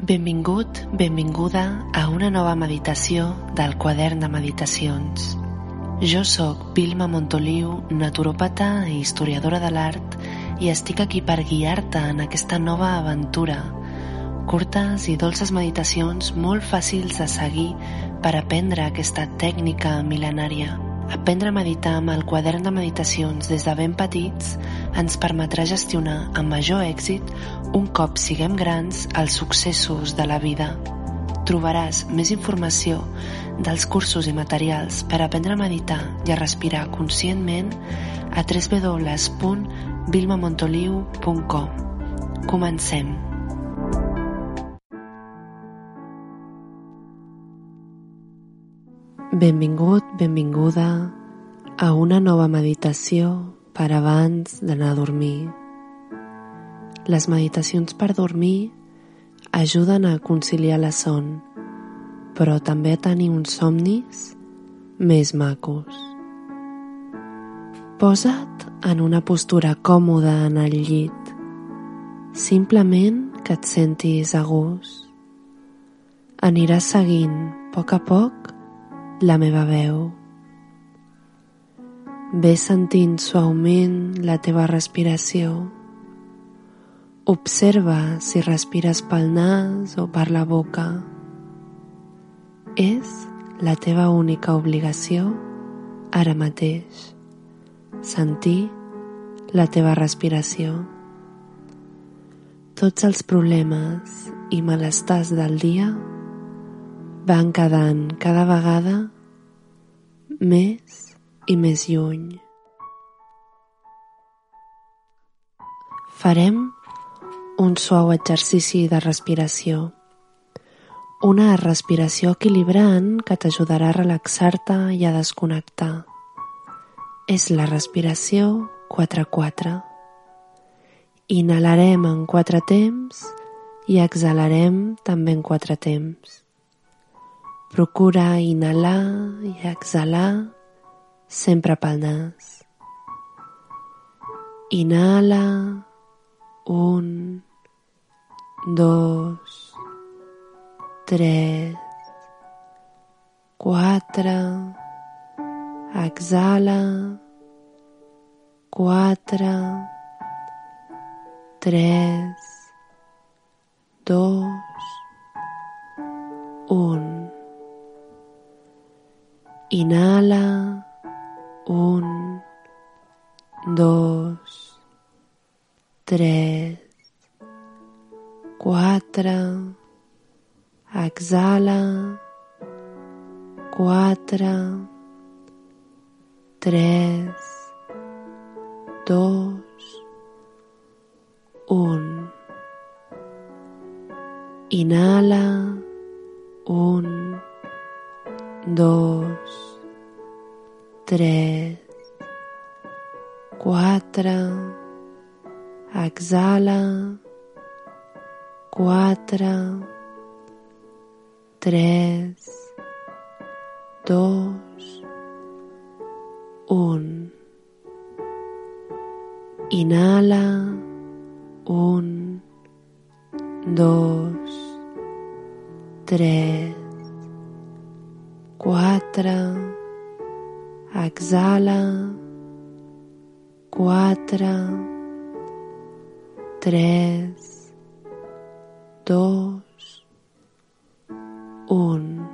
Benvingut, benvinguda a una nova meditació del quadern de meditacions. Jo sóc Vilma Montoliu, naturòpata i historiadora de l'art i estic aquí per guiar-te en aquesta nova aventura. Curtes i dolces meditacions molt fàcils de seguir per aprendre aquesta tècnica mil·lenària. Aprendre a meditar amb el quadern de meditacions des de ben petits ens permetrà gestionar amb major èxit un cop siguem grans els successos de la vida. Trobaràs més informació dels cursos i materials per aprendre a meditar i a respirar conscientment a www.vilmamontoliu.com. Comencem. Benvingut, benvinguda a una nova meditació per abans d'anar a dormir. Les meditacions per dormir ajuden a conciliar la son, però també a tenir uns somnis més macos. Posa't en una postura còmoda en el llit, simplement que et sentis a gust. Aniràs seguint, a poc a poc, la meva veu. Ve sentint suaument la teva respiració. Observa si respires pel nas o per la boca. És la teva única obligació ara mateix. Sentir la teva respiració. Tots els problemes i malestars del dia van quedant cada vegada més i més lluny. Farem un suau exercici de respiració. Una respiració equilibrant que t'ajudarà a relaxar-te i a desconnectar. És la respiració 4-4. Inhalarem en 4 temps i exhalarem també en 4 temps. Procura inhalar i exhalar sempre pel nas. Inhala, un, dos, tres, quatre, exhala, quatre, tres, dos, un. Inhala. Un, dos, tres, quatre. Exhala. Quatre, tres, dos, un. Inhala. Un, dos, tres, quatre, exhala, quatre, tres, dos, un. Inhala, un, dos, tres, quatre, exhala, quatre, tres, dos, un.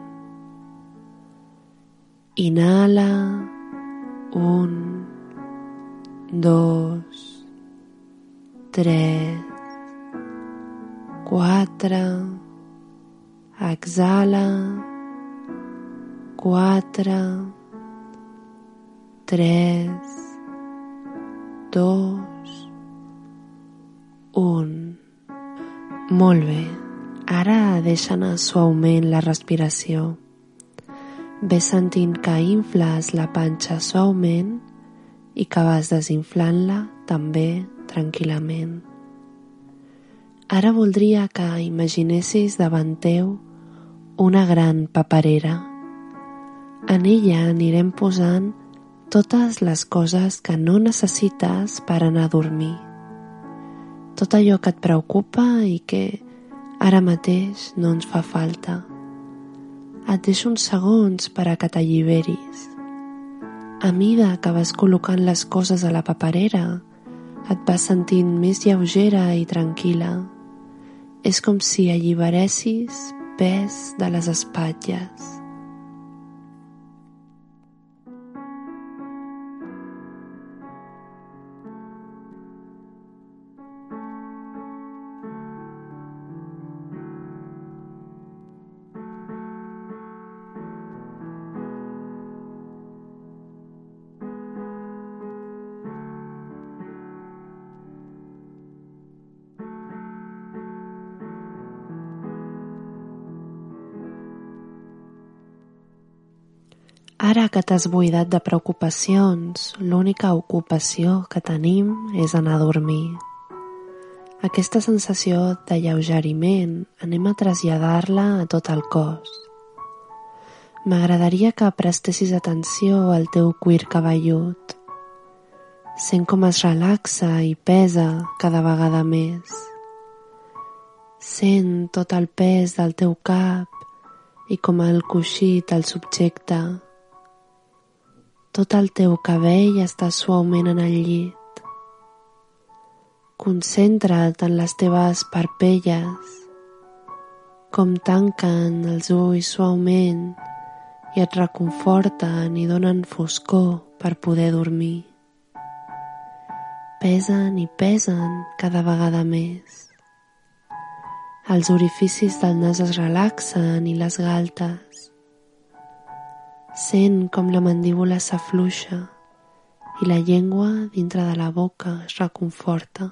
Inhala, un, dos, tres, quatre, exhala, quatre, tres, dos, un. Molt bé. Ara deixa anar suaument la respiració. Ve sentint que infles la panxa suaument i que vas desinflant-la també tranquil·lament. Ara voldria que imaginessis davant teu una gran paperera en ella anirem posant totes les coses que no necessites per anar a dormir. Tot allò que et preocupa i que Ara mateix no ens fa falta. Et deixo uns segons per a que t'alliberis. A mida que vas col·locant les coses a la paperera, et vas sentint més lleugera i tranquil·la. És com si alliberessis pes de les espatlles. Ara que t'has buidat de preocupacions, l'única ocupació que tenim és anar a dormir. Aquesta sensació de lleugeriment anem a traslladar-la a tot el cos. M'agradaria que prestessis atenció al teu cuir cabellut. Sent com es relaxa i pesa cada vegada més. Sent tot el pes del teu cap i com el coixí te'l subjecta tot el teu cabell està suaument en el llit. Concentra't en les teves parpelles, com tanquen els ulls suaument i et reconforten i donen foscor per poder dormir. Pesen i pesen cada vegada més. Els orificis del nas es relaxen i les galtes Sent com la mandíbula s'afluixa i la llengua dintre de la boca es reconforta.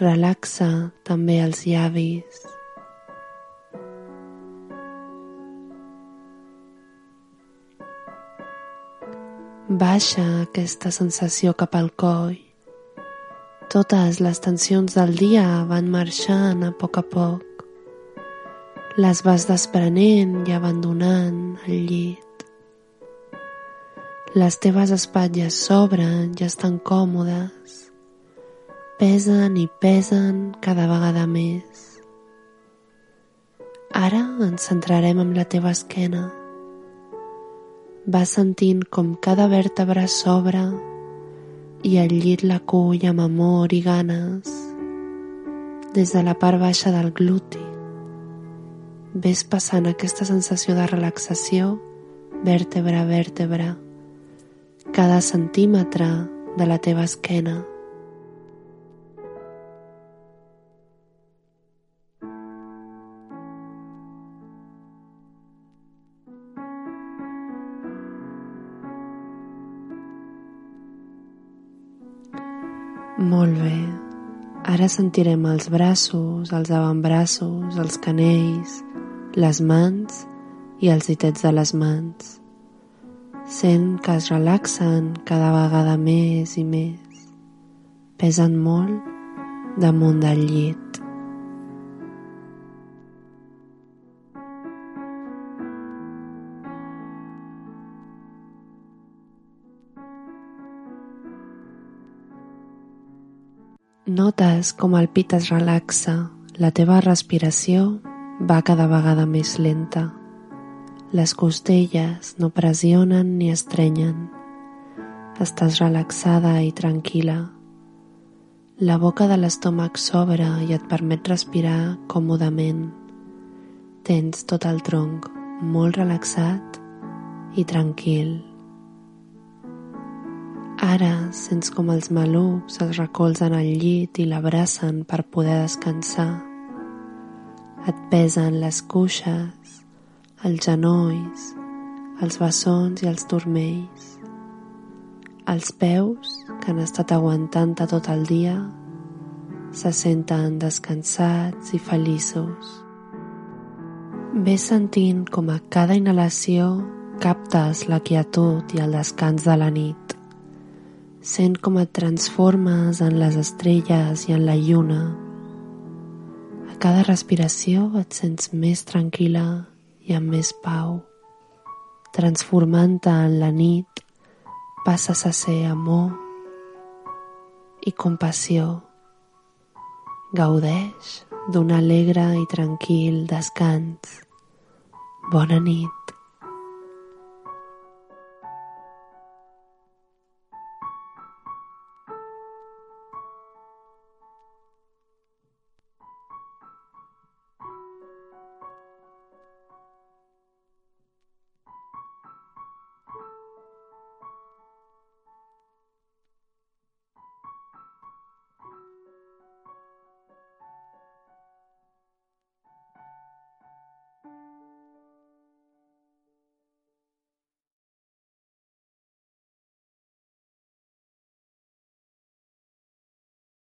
Relaxa també els llavis. Baixa aquesta sensació cap al coll. Totes les tensions del dia van marxant a poc a poc les vas desprenent i abandonant el llit. Les teves espatlles s'obren i estan còmodes. Pesen i pesen cada vegada més. Ara ens centrarem en la teva esquena. Vas sentint com cada vèrtebra s'obre i el llit l'acull amb amor i ganes des de la part baixa del gluti Ves passant aquesta sensació de relaxació vèrtebra a vèrtebra, cada centímetre de la teva esquena. Molt bé. Ara sentirem els braços, els avantbraços, els canells, les mans i els ditets de les mans. Sent que es relaxen cada vegada més i més. Pesen molt damunt del llit. Notes com el pit es relaxa, la teva respiració va cada vegada més lenta. Les costelles no pressionen ni estrenyen. Estàs relaxada i tranquil·la. La boca de l'estómac s'obre i et permet respirar còmodament. Tens tot el tronc molt relaxat i tranquil. Ara sents com els malucs es recolzen al llit i l'abracen per poder descansar et pesen les cuixes, els genolls, els bessons i els turmells. Els peus, que han estat aguantant tot el dia, se senten descansats i feliços. Ves sentint com a cada inhalació captes la quietud i el descans de la nit. Sent com et transformes en les estrelles i en la lluna cada respiració et sents més tranquil·la i amb més pau. Transformant-te en la nit, passes a ser amor i compassió. Gaudeix d'un alegre i tranquil descans. Bona nit.